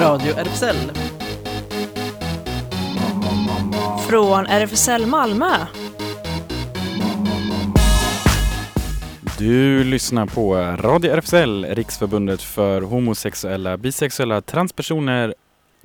Radio RFSL. Från RFSL Malmö. Du lyssnar på Radio RFSL, Riksförbundet för homosexuella, bisexuella, transpersoner,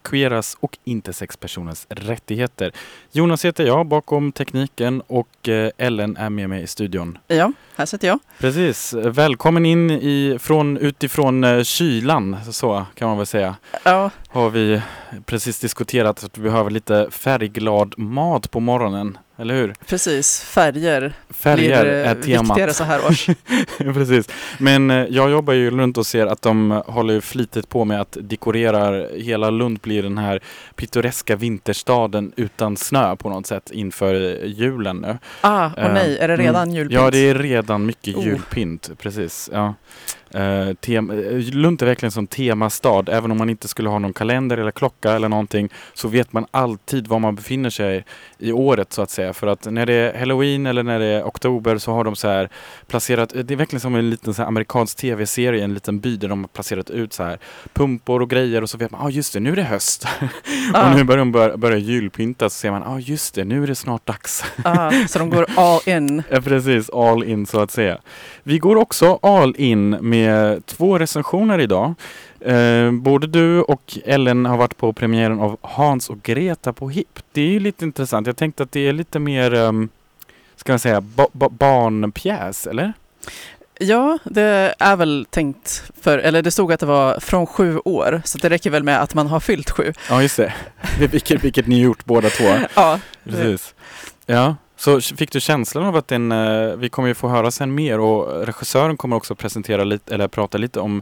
queeras och intersexpersoners rättigheter. Jonas heter jag bakom tekniken och eh, Ellen är med mig i studion. Ja, här sitter jag. Precis. Välkommen in i, från, utifrån eh, kylan, så kan man väl säga. Ja. Har vi precis diskuterat att vi behöver lite färgglad mat på morgonen, eller hur? Precis, färger, Färger blir är temat. viktigare så här års. Precis. Men eh, jag jobbar ju runt och ser att de håller flitigt på med att dekorera hela Lund blir den här pittoreska vinterstaden utan snö på något sätt inför julen nu. Ah, och Eh, nej, är det redan mm. julpynt? Ja, det är redan mycket Oh. julpynt. Precis. Ja. Eh, tem- eh, Lund är verkligen som temastad. Även om man inte skulle ha någon kalender eller klocka eller någonting så vet man alltid var man befinner sig i året så att säga. För att när det är halloween eller när det är oktober så har de så här placerat, det är verkligen som en liten så amerikansk tv-serie, en liten by där de har placerat ut så här pumpor och grejer och så vet man, ja ah, just det, nu är det höst. Ah. och nu börjar de bör, börja julpynta så ser man, ja ah, just det, nu är det snart dags. Ah, så de går all in. Ja, precis, all in så att säga. Vi går också all in med två recensioner idag. Eh, både du och Ellen har varit på premiären av Hans och Greta på HIP. Det är ju lite intressant. Jag tänkte att det är lite mer, um, ska man säga, ba- ba- barnpjäs, eller? Ja, det är väl tänkt för, eller det stod att det var från sju år, så det räcker väl med att man har fyllt sju. Ja, just det. vilket, vilket ni gjort båda två. Ja, Precis. Ja, så fick du känslan av att den, eh, vi kommer ju få höra sen mer och regissören kommer också presentera lite, eller prata lite om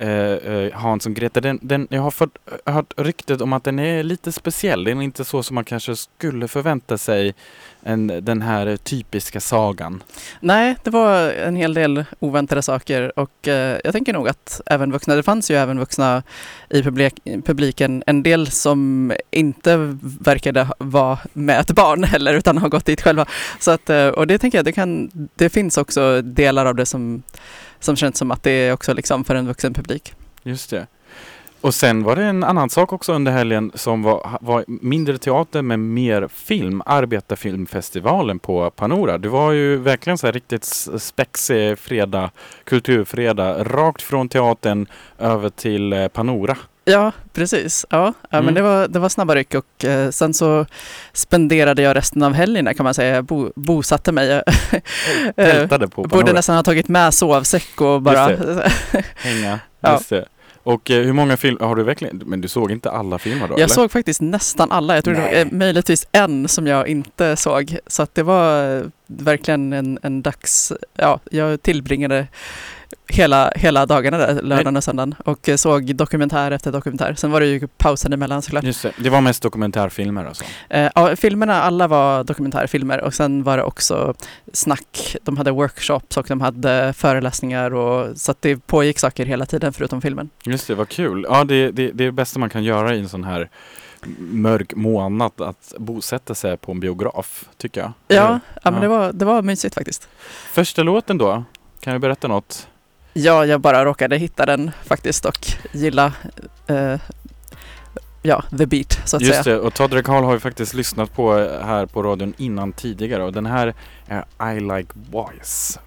Eh, eh, Hans och Greta. Den, den, jag har fått, eh, hört ryktet om att den är lite speciell. Den är inte så som man kanske skulle förvänta sig en, den här typiska sagan. nej, det var en hel del oväntade saker och eh, jag tänker nog att även vuxna, det fanns ju även vuxna i publik, publiken, en del som inte verkade vara med ett barn heller utan har gått dit själva. Så att, eh, och det tänker jag, det, kan, det finns också delar av det som, som känns som att det är också liksom för en vuxen publik. Just det. Och sen var det en annan sak också under helgen som var, var mindre teater men mer film. Arbetarfilmfestivalen på Panora. Det var ju verkligen så här riktigt spexig fredag, kulturfredag. Rakt från teatern över till eh, Panora. Ja, precis. Ja, ja Mm. men det var, det var snabba ryck och eh, sen så spenderade jag resten av helgerna kan man säga. Jag bo, bosatte mig. Eh, Tältade på borde Panora. nästan ha tagit med sovsäck och bara... Hänga. Ja. Just det. Och eh, hur många filmer har du verkligen? Men du såg inte alla filmer då? Jag eller? såg faktiskt nästan alla. Jag tror det var eh, möjligtvis en som jag inte såg. Så att det var eh, verkligen en, en dags... Ja, jag tillbringade hela, hela dagarna där, lördagen och söndagen och eh, såg dokumentär efter dokumentär. Sen var det ju pausen emellan såklart. Just det. Det var mest dokumentärfilmer alltså? Eh, ja, filmerna, alla var dokumentärfilmer och sen var det också snack. De hade workshops och de hade föreläsningar och så att det pågick saker hela tiden förutom filmen. Just det, vad kul. Ja, det, det, det är det bästa man kan göra i en sån här mörk månad att bosätta sig på en biograf, tycker jag. Ja, ja men det var, det var mysigt faktiskt. Första låten då? Kan du berätta något? Ja, jag bara råkade hitta den faktiskt och gilla eh, ja, the beat så att Just säga. det, och Todd Karl har ju faktiskt lyssnat på eh, här på radion innan tidigare och den här är I Like Boys.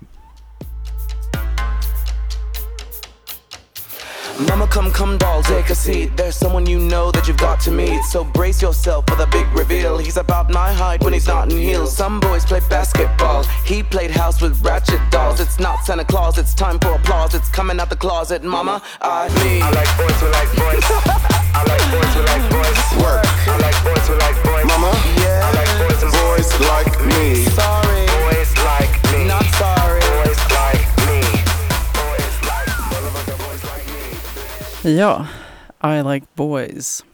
Mama, come, come, doll, take a seat. There's someone you know that you've got to meet. So brace yourself for the big reveal. He's about my height when he's not in heels. Some boys play basketball. He played house with ratchet dolls. It's not Santa Claus, it's time for applause. It's coming out the closet, mama. I need. I like boys who like boys. I like boys who like boys. Work. I like boys who like boys. Mama. Yeah. I like boys and boys like me. Sorry. Boys like me. Not sorry. Ja, I like boys.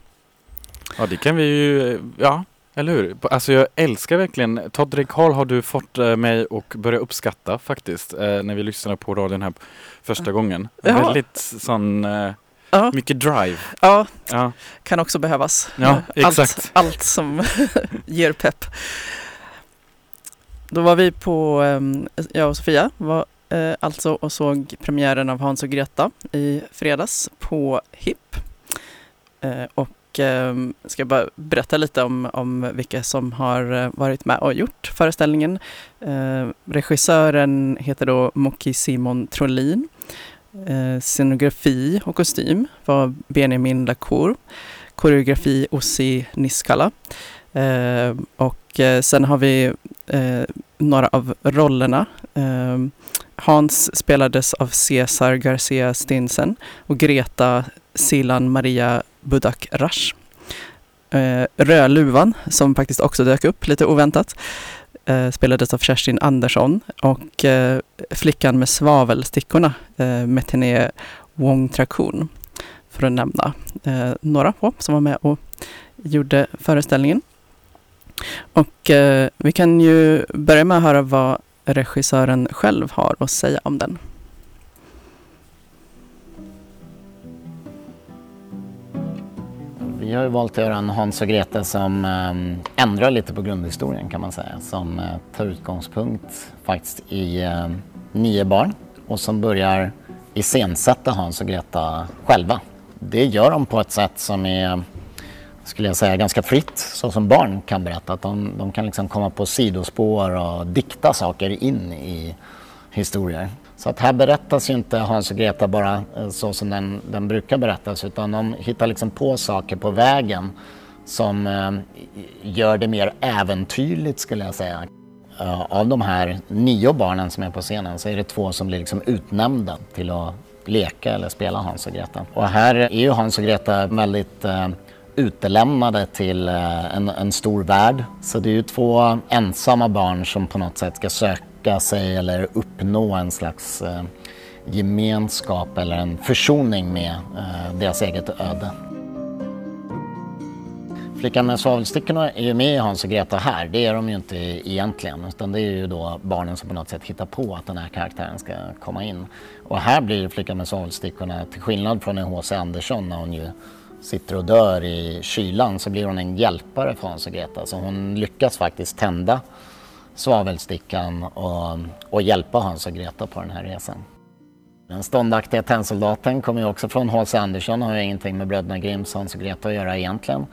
Ja, det kan vi ju, ja, eller hur? Alltså jag älskar verkligen, Todd Karl har du fått eh, mig att börja uppskatta faktiskt, eh, när vi lyssnade på radion här första gången. Jaha. Väldigt sån, eh, Ja, mycket drive. ja, Ja, kan också behövas. Ja, allt, exakt. Allt som ger pepp. Då var vi på, ehm, jag och Sofia var eh, alltså och såg premiären av Hans och Greta i fredags på HIP. Eh, och eh, ska bara berätta lite om, om vilka som har eh, varit med och gjort föreställningen. Eh, regissören heter då Moki Simon Trollin. Eh, scenografi och kostym var Benjamin Lacour. Koreografi Ossi Niskala. Eh, och eh, sen har vi eh, några av rollerna. Eh, Hans spelades av Cesar Garcia Stinsen och Greta Silan Maria Budak Rasch. Eh, Rödluvan, som faktiskt också dök upp lite oväntat, eh, spelades av Kerstin Andersson och eh, flickan med svavelstickorna, eh, Metiné Wong Trakun, för att nämna eh, några på som var med och gjorde föreställningen. Och eh, vi kan ju börja med att höra vad regissören själv har att säga om den. Vi har ju valt att göra en Hans och Greta som eh, ändrar lite på grundhistorien kan man säga. Som eh, tar utgångspunkt faktiskt i eh, nio barn och som börjar iscensätta Hans och Greta själva. Det gör de på ett sätt som är, skulle jag säga, ganska fritt så som barn kan berätta. Att de, de kan liksom komma på sidospår och dikta saker in i historier. Så att här berättas ju inte Hans och Greta bara eh, så som den, den brukar berättas utan de hittar liksom på saker på vägen som eh, gör det mer äventyrligt skulle jag säga. Eh, av de här nio barnen som är på scenen så är det två som blir liksom utnämnda till att leka eller spela Hans och Greta. Och här är ju Hans och Greta väldigt eh, utelämnade till eh, en, en stor värld. Så det är ju två ensamma barn som på något sätt ska söka sig eller uppnå en slags eh, gemenskap eller en försoning med eh, deras eget öde. Flickan med svavelstickorna är ju med i Hans och Greta här. Det är de ju inte egentligen utan det är ju då barnen som på något sätt hittar på att den här karaktären ska komma in. Och här blir Flickan med svavelstickorna, till skillnad från en H.C. Andersson när hon ju sitter och dör i kylan så blir hon en hjälpare för Hans och Greta. Så hon lyckas faktiskt tända svavelstickan och, och hjälpa Hans och Greta på den här resan. Den ståndaktiga tennsoldaten kommer ju också från H.C. Andersson och har ju ingenting med bröderna Grimms Hans och Greta att göra egentligen.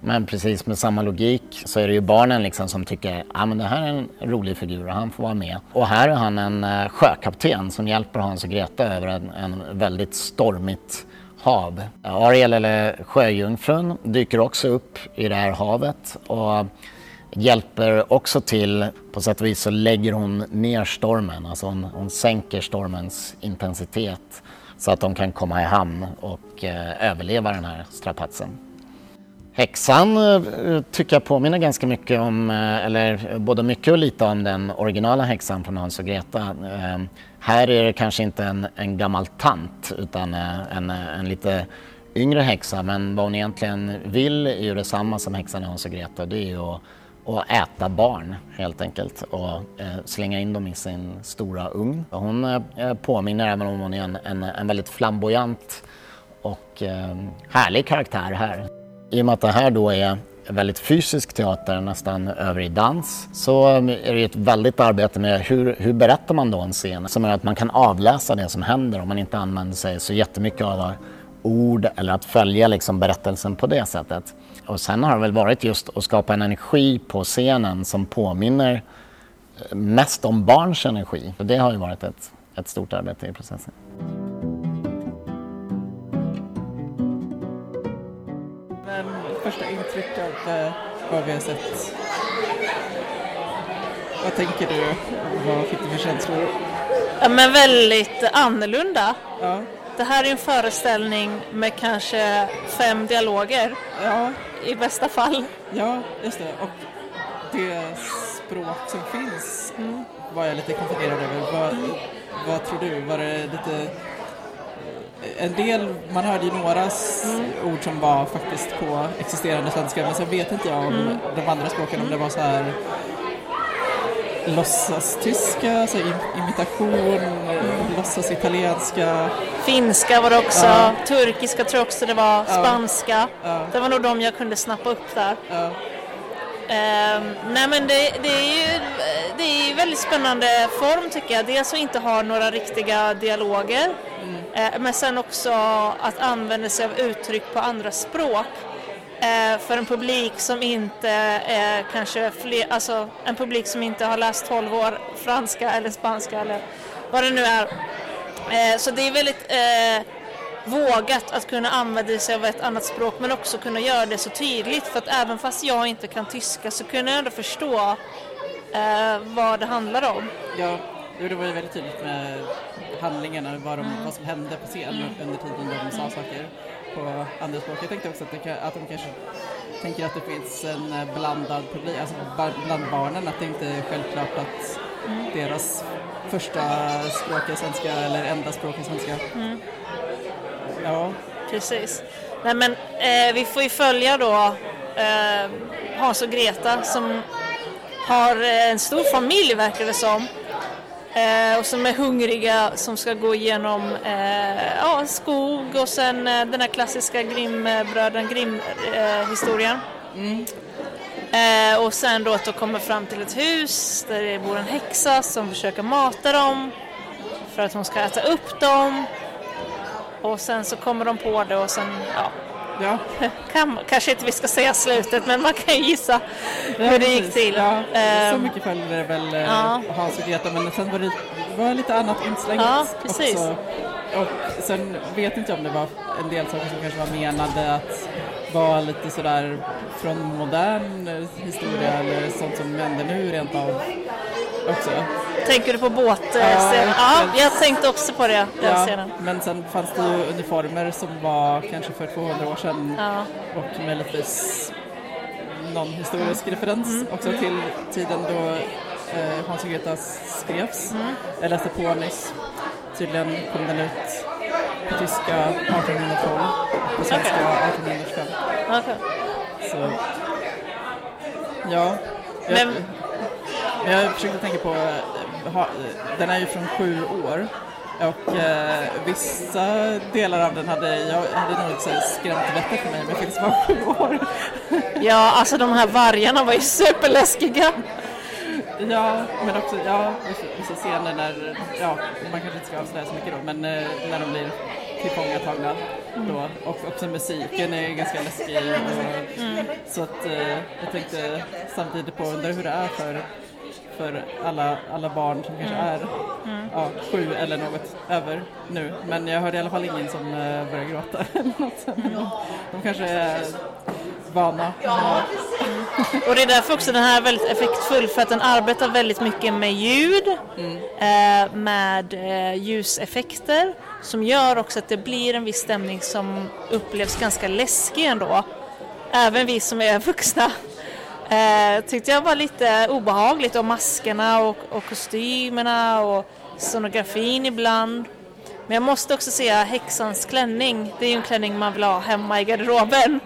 Men precis med samma logik så är det ju barnen liksom som tycker att ah, det här är en rolig figur och han får vara med. Och här är han en eh, sjökapten som hjälper Hans och Greta över en, en väldigt stormigt hav. Ariel eller sjöjungfrun dyker också upp i det här havet och hjälper också till, på sätt och vis så lägger hon ner stormen, alltså hon, hon sänker stormens intensitet så att de kan komma i hamn och eh, överleva den här strapatsen. Häxan eh, tycker jag påminner ganska mycket om, eh, eller både mycket och lite om den originala häxan från Hans och Greta. Eh, här är det kanske inte en, en gammal tant utan en, en lite yngre häxa men vad hon egentligen vill är ju detsamma som häxan i Hans och Greta. Det är ju att, att äta barn helt enkelt och slänga in dem i sin stora ugn. Hon påminner även om hon är en, en, en väldigt flamboyant och härlig karaktär här. I och med att det här då är väldigt fysisk teater, nästan över i dans, så är det ett väldigt arbete med hur, hur berättar man då en scen som gör att man kan avläsa det som händer om man inte använder sig så jättemycket av ord eller att följa liksom berättelsen på det sättet. Och sen har det väl varit just att skapa en energi på scenen som påminner mest om barns energi. Och det har ju varit ett, ett stort arbete i processen. Första intryck av eh, vad vi har sett. Vad tänker du? Vad fick du för känslor? Ja, men väldigt annorlunda. Ja, Det här är en föreställning med kanske fem dialoger ja, i bästa fall. ja just det. Och det språk som finns var jag lite konfunderad över. Vad, vad tror du? Var det lite... En del, man hörde ju några s- ord som var faktiskt på existerande svenska men sen vet inte jag om de andra språken om det var så här låtsastyska, så im- imitation, låtsas italienska. Finska var det också, Ja. turkiska tror jag också det var, spanska. Ja. Det var nog de jag kunde snappa upp där. Ja, Ehm, nej men det, det är ju det är väldigt spännande form tycker jag. Dels att inte ha några riktiga dialoger. Mm. men sen också att använda sig av uttryck på andra språk. Eh, för en publik som inte är kanske fler, alltså en publik som inte har läst 12 år franska eller spanska eller vad det nu är. Eh, så det är väldigt eh, vågat att kunna använda sig av ett annat språk men också kunna göra det så tydligt för att även fast jag inte kan tyska så kunde jag ändå förstå eh, vad det handlar om. Ja, det var ju väldigt tydligt med handlingarna, vad, de, vad som hände på scen under tiden de sa saker på andra språk. Jag tänkte också att, det, att de kanske tänker att det finns en eh, blandad publik, alltså bland barnen, att det inte är självklart att deras första språk är svenska eller enda språk är svenska. Ja, Precis. Nej, men, eh, vi får ju följa då eh, Hans och Greta som har eh, en stor familj verkar det som. Eh, och som är hungriga som ska gå igenom eh, ja, skog och sen eh, den här klassiska Grimm-bröden Grimm-historien. Eh, och sen då att de kommer fram till ett hus där det bor en häxa som försöker mata dem för att hon ska äta upp dem. Och sen så kommer de på det och sen, ja, ja. kan, kanske inte vi ska säga slutet men man kan ju gissa hur det gick till. Ja, så Ehm, mycket följde det väl eh, ja. Hans och Greta men sen var det var lite annat inslängt Ja, precis. också. Och sen vet inte jag om det var en del saker som kanske var menade att vara lite sådär från modern eh, historia eller sånt som händer nu rent av också. Tänker du på båtscenen? Ja, Ja, ja, jag- tänkte också på det, den Ja, scenen. men sen fanns det ju uniformer som var kanske för 200 år sedan Ja. och möjligtvis någon historisk referens Mm. också till tiden då eh, Hans och Greta skrevs. Mm. Jag läste på nyss. Tydligen kom den ut på tyska 1812 på svenska Okej. 1825. Okej. Så ja. Jag, men jag försökte tänka på, eh, den är ju från sju år och eh, vissa delar av den hade, jag hade nog här skrämt vettet för mig men jag fick vara sju år. Ja, alltså de här vargarna var ju superläskiga. Ja, men också ja, vissa, scener när, ja, man kanske inte ska avslöja så mycket då, men eh, när de blir tillfångatagna då. Och också musiken är ganska läskig. Och, Så att eh, jag tänkte samtidigt på, undrar hur det är för, för alla, alla barn som kanske är ja, sju eller något över nu. Men jag hörde i alla fall ingen som eh, började gråta eller något. Men de, kanske är vana. Och det är därför också den här är väldigt effektfull för att den arbetar väldigt mycket med ljud, eh, med eh, ljuseffekter som gör också att det blir en viss stämning som upplevs ganska läskig ändå. Även vi som är vuxna eh, tyckte jag var lite obehagligt och maskerna och, och kostymerna och scenografin ibland. Men jag måste också säga häxans klänning. Det är ju en klänning man vill ha hemma i garderoben.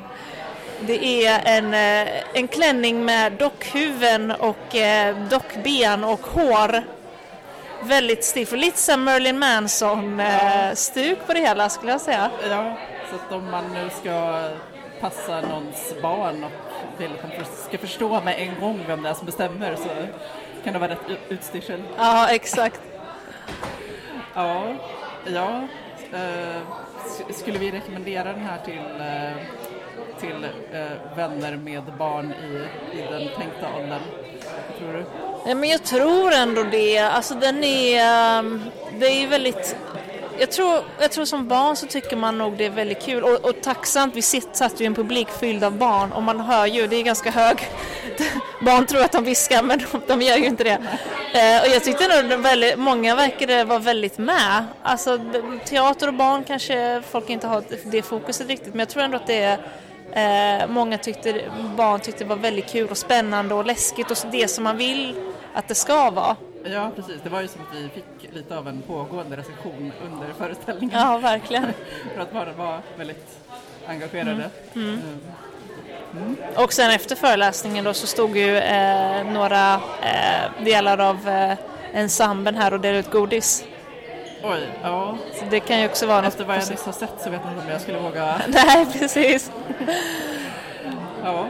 Det är en, eh, en klänning med dockhuven och eh, dockben och hår. Väldigt stilfull, lite som Merlin Manson-stuk eh, på det hela skulle jag säga. Ja, så att om man nu ska passa någons barn och vill att de ska förstå med en gång vem det är som bestämmer så kan det vara rätt ut- utstyrsel. Ja, exakt. Ja, ja. Eh, skulle vi rekommendera den här till, eh, till eh, vänner med barn i, i den tänkta åldern? Tror du? Ja, men jag tror ändå det. Alltså den är, ehm, det är ju väldigt jag tror, jag tror som barn så tycker man nog det är väldigt kul och, och tacksamt. Vi sitt, satt ju i en publik fylld av barn och man hör ju, det är ganska hög... barn tror att de viskar men de, de gör ju inte det. Eh, och jag tyckte nog väldigt, många verkade vara väldigt med. Alltså teater och barn kanske folk inte har det fokuset riktigt men jag tror ändå att det är Eh, många tyckte, barn tyckte det var väldigt kul och spännande och läskigt och det som man vill att det ska vara. Ja, precis. Det var ju som att vi fick lite av en pågående recension under föreställningen. Ja, verkligen. För att barnen var väldigt engagerade. Mm. Och sen efter föreläsningen då så stod ju eh, några eh, delar av eh, ensemblen här och delade ut godis. Oj, ja. Så det kan ju också vara något Efter vad jag nyss har sett så vet jag inte om jag skulle våga. Nej, precis. Ja.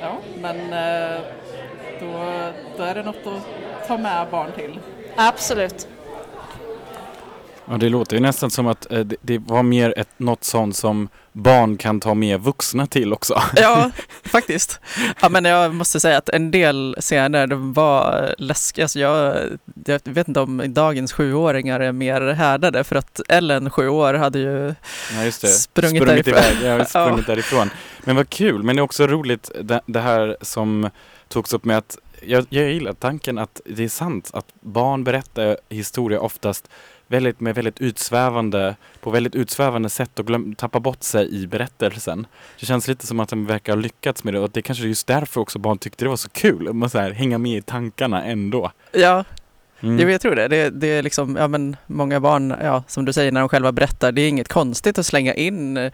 Ja, Men eh, då, då är det något att ta med barn till. Absolut. Ja, det låter ju nästan som att eh, det, det var mer ett, något sånt som barn kan ta med vuxna till också. Ja, faktiskt. Ja, men jag måste säga att en del scener de var läskiga. Alltså jag, jag vet inte om dagens sjuåringar är mer härdade för att Ellen, sju år, hade ju Ja, just det. Sprungit därifrån. därifrån. Iväg, ja, sprungit därifrån. Men vad kul, men det är också roligt det, det här som togs upp med att jag, jag gillar tanken att det är sant att barn berättar historia oftast väldigt, med väldigt utsvävande, på väldigt utsvävande sätt och glöm, tappar bort sig i berättelsen. Det känns lite som att de verkar ha lyckats med det och det är kanske är just därför också barn tyckte det var så kul att så här, hänga med i tankarna ändå. Ja, Mm. Jag tror det. det. Det är liksom, ja men många barn, ja som du säger när de själva berättar, det är inget konstigt att slänga in eh,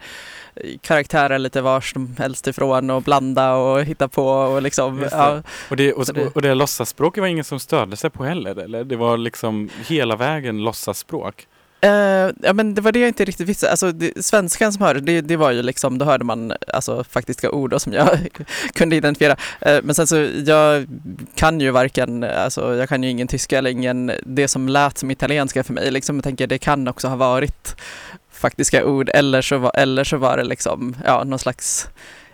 karaktärer lite vars som helst ifrån och blanda och hitta på och liksom, det. ja. Och det, och, det- och det låtsasspråket var ingen som störde sig på heller, eller? Det var liksom hela vägen låtsasspråk. Eh, ja men det var det jag inte riktigt visste. Alltså det, svenskan som hörde, det, det var ju liksom, då hörde man alltså faktiska ord då, som jag kunde identifiera. Eh, men sen så, jag kan ju varken, alltså jag kan ju ingen tyska eller ingen, det som lät som italienska för mig, liksom jag tänker det kan också ha varit faktiska ord eller så var, eller så var det liksom, ja någon slags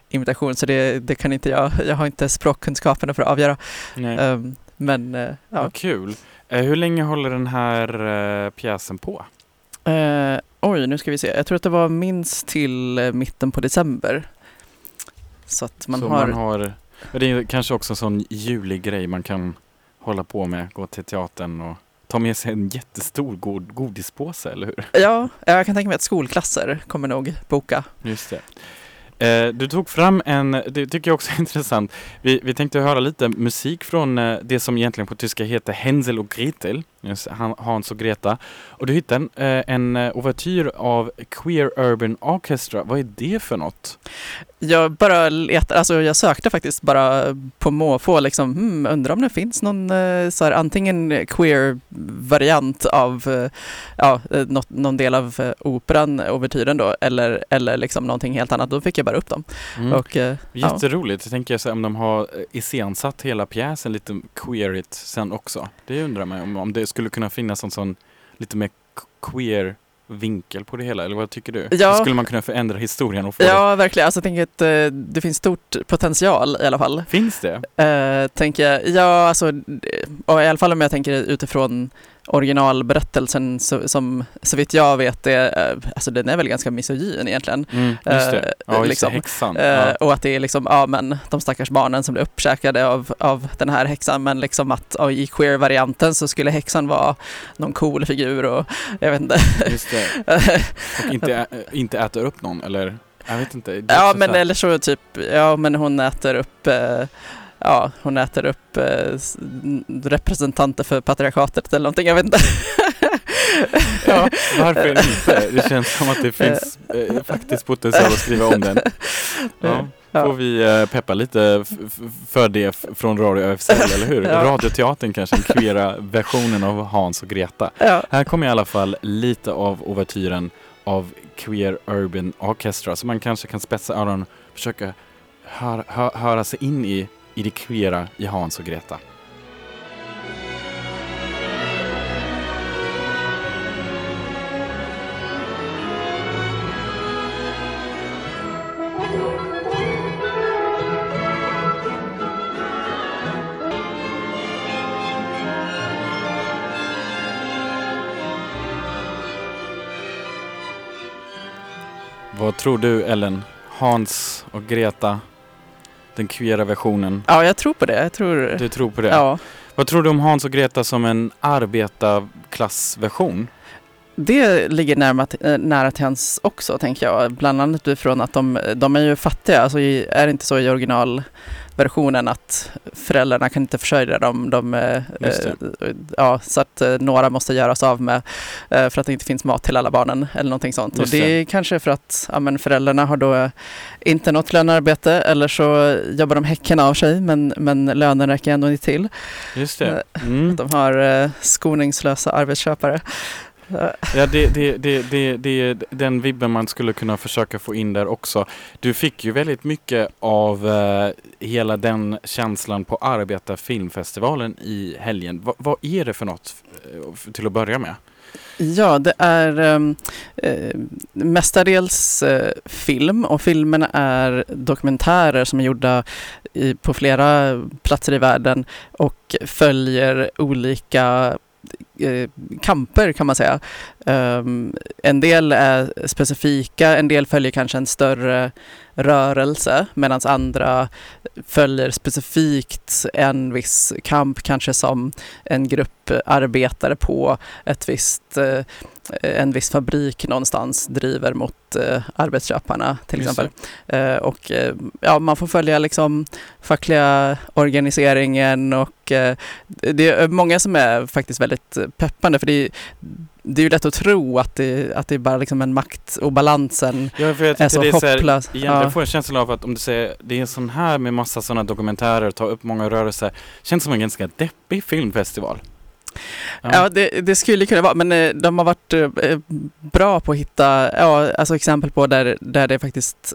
imitation så det, det kan inte jag, jag har inte språkkunskaperna för att avgöra. Nej. Eh, men eh, ja. Vad kul. Eh, hur länge håller den här eh, pjäsen på? Eh, oj, nu ska vi se. Jag tror att det var minst till eh, mitten på december. Så att man Så har... man har det är kanske också en sån julig grej man kan hålla på med, gå till teatern och ta med sig en jättestor god, godispåse, eller hur? Ja, jag kan tänka mig att skolklasser kommer nog boka. Just det. Eh, du tog fram en, det tycker jag också är intressant. Vi, vi tänkte höra lite musik från eh, det som egentligen på tyska heter Hänsel och Gretel, just Han- Hans och Greta. Och du hittade en, eh, en eh, ouvertyr av Queer Urban Orchestra. Vad är det för något? Jag bara letar, alltså jag sökte faktiskt bara på måfå liksom, hmm, undrar om det finns någon eh, så här, antingen queer variant av, ja, något, någon del av operan, ouvertyren då, eller, eller liksom någonting helt annat. Då fick jag bara upp dem. Mm. Och, eh, ja. Jätteroligt. Jag tänker så om de har iscensatt hela pjäsen lite queerigt sen också. Det undrar man om, om det skulle kunna finnas en sån lite mer queer vinkel på det hela, eller vad tycker du? Ja. Skulle man kunna förändra historien och få det? Ja, verkligen. Alltså, jag tänker att eh, det finns stort potential i alla fall. Finns det? Eh, tänker jag, ja alltså, eh, och i alla fall om jag tänker utifrån originalberättelsen så, som så vitt jag vet är, eh, alltså den är väl ganska misogyn egentligen. Mm, just det. Eh, Ja, just liksom. Häxan. Eh, Ja. Och att det är liksom, ja men de stackars barnen som blir uppkäkade av, av den här häxan men liksom att ja, i queer-varianten så skulle häxan vara någon cool figur och jag vet inte. Just det. Och inte, ä- inte äta upp någon, eller? Jag vet inte. Ja men eller så typ, ja men hon äter upp eh, Ja, hon äter upp eh, representanter för patriarkatet eller någonting, jag vet inte. Ja, varför inte? Det känns som att det finns eh, faktiskt potential att skriva om den. Ja. Ja. Får vi eh, peppa lite för det från Radio ÖFSL, eller hur? Ja. Radioteatern kanske, den queera versionen av Hans och Greta. Ja. Här kommer i alla fall lite av ouvertyren av Queer Urban Orchestra, så man kanske kan spetsa öronen och försöka hör, hö, höra sig in i, i det queera i Hans och Greta. Vad tror du Ellen? Hans och Greta, den queera versionen. ja, jag tror på det. Jag tror, Du tror på det? ja. Vad tror du om Hans och Greta som en arbetarklassversion? Det ligger närma, eh, nära till hans också, tänker jag. Bland annat utifrån att de, de är ju fattiga. Alltså, är det inte så i originalversionen att föräldrarna kan inte försörja dem? De, eh, eh, ja, så att eh, några måste göras av med för att det inte finns mat till alla barnen eller någonting sånt. Just och det är kanske för att ja, men föräldrarna har då inte något lönearbete eller så jobbar de häcken av sig men, men lönen räcker ändå inte till. Just det. Mm. De har skoningslösa arbetsköpare. Ja, det, det, det, det, det är den vibben man skulle kunna försöka få in där också. Du fick ju väldigt mycket av eh, hela den känslan på Arbetarfilmfestivalen i helgen. Va, vad är det för något eh, till att börja med? Ja, det är ehm, eh, mestadels eh, film och filmerna är dokumentärer som är gjorda i, på flera platser i världen och följer olika eh, kamper kan man säga. Um, en del är specifika, en del följer kanske en större rörelse medan andra följer specifikt en viss kamp, kanske som en grupp arbetare på ett visst, eh, en viss fabrik någonstans driver mot eh, arbetsköparna till Just exempel. Eh, och ja, man får följa liksom fackliga organiseringen och det är många som är faktiskt väldigt peppande för det är, det är ju lätt att tro att det, att det är bara liksom en maktobalansen Ja, för jag är så det är så här, hopplös. egentligen Ja. får jag känslan av att om du säger det är en sån här med massa sådana dokumentärer, ta upp många rörelser, känns som en ganska deppig filmfestival. Ja, det, det skulle kunna vara, men eh, de har varit eh, bra på att hitta ja, alltså exempel på där, där det faktiskt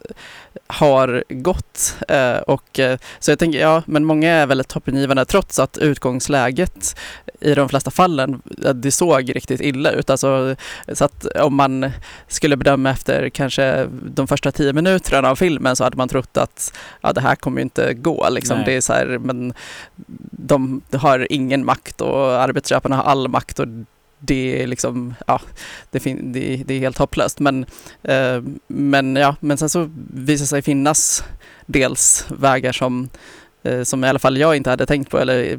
har gått. Eh, Och, eh, så jag tänker, ja, men många är väldigt toppengivande trots att utgångsläget i de flesta fallen, ja, det såg riktigt illa ut. Alltså, så att om man skulle bedöma efter kanske de första tio minuterna av filmen så hade man trott att ja, det här kommer ju inte gå. Liksom. Nej. Det är så här, men de har ingen makt och köparna har all makt och det är liksom, ja, det, fin- det, det är helt hopplöst. Men, eh, men ja, men sen så visar sig finnas dels vägar som eh, som i alla fall jag inte hade tänkt på eller eh,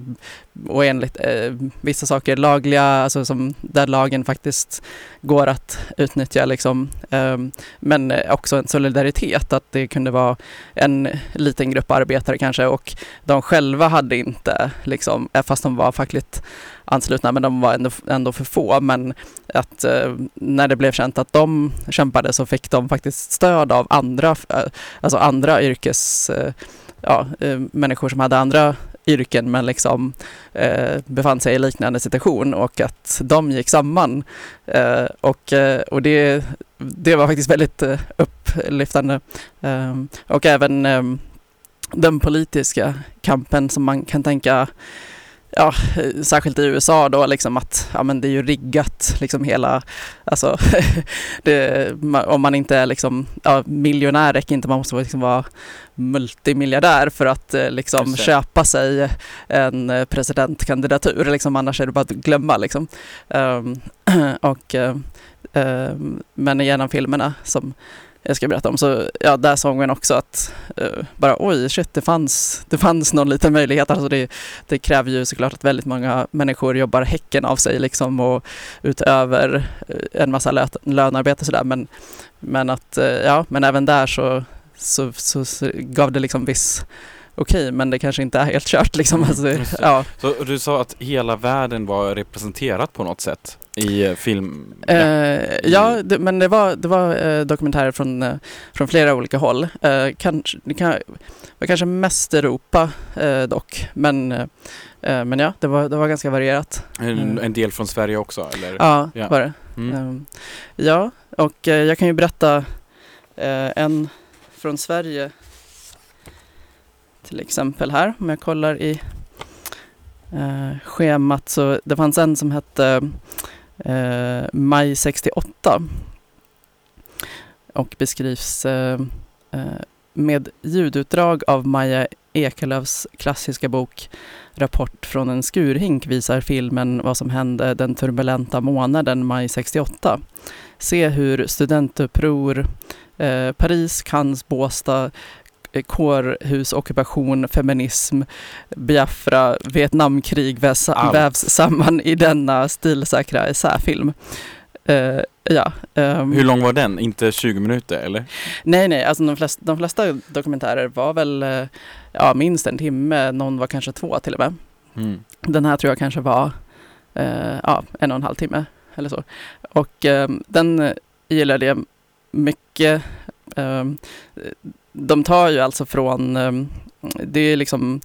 och enligt eh, vissa saker lagliga, alltså som där lagen faktiskt går att utnyttja liksom. eh, men också en solidaritet att det kunde vara en liten grupp arbetare kanske och de själva hade inte liksom, eh, fast de var fackligt anslutna, men de var ändå, ändå för få. Men att eh, när det blev känt att de kämpade så fick de faktiskt stöd av andra, eh, alltså andra yrkes, eh, ja, eh, människor som hade andra yrken men liksom eh, befann sig i liknande situation och att de gick samman. Eh, och eh, och det, det var faktiskt väldigt eh, upplyftande. Eh, och även eh, den politiska kampen som man kan tänka ja, särskilt i USA då liksom att ja, men det är ju riggat liksom hela, alltså det, om man inte är liksom, ja, miljonär räcker inte, man måste liksom vara multimiljardär för att eh, liksom köpa sig en presidentkandidatur, liksom, annars är det bara att glömma liksom. Ehm, och, ehm, men genom filmerna som jag ska berätta om. Så ja, där såg man också att uh, bara oj, shit, det fanns, det fanns någon liten möjlighet. Alltså det, det kräver ju såklart att väldigt många människor jobbar häcken av sig liksom och utöver eh, en massa lö, lönearbete sådär. Men, men att, uh, ja, men även där så, så, så, så gav det liksom viss okej, men det kanske inte är helt kört liksom. Alltså, Mm, ja. Så du sa att hela världen var representerat på något sätt i eh, film? Eh, ja, det, men det var, det var eh, dokumentärer från, eh, från flera olika håll. Kanske, det kan, var kanske mest Europa dock, men, men ja, det var, det var ganska varierat. En, en del från Sverige också eller? Ja, Ja. var det. Mm. Eh, ja, och jag kan ju berätta en från Sverige till exempel här, om jag kollar i eh, schemat så det fanns en som hette eh, Maj 68 och beskrivs eh, eh, med ljudutdrag av Maja Ekelöfs klassiska bok Rapport från en skurhink visar filmen vad som hände den turbulenta månaden maj 68. Se hur studentuppror, eh, Paris, Cannes, Båstad, kårhusockupation, feminism, Biafra, Vietnamkrig vävs, vävs samman i denna stilsäkra essäfilm. Eh, ja, ehm, Hur lång var den? Inte 20 minuter eller? Nej, nej, alltså de flesta, de flesta dokumentärer var väl eh, ja, minst en timme, någon var kanske två till och med. Mm. Den här tror jag kanske var eh, ja, en och en halv timme eller så. Och eh, den eh, gillade jag mycket. Eh, de tar ju alltså från, ehm, det är liksom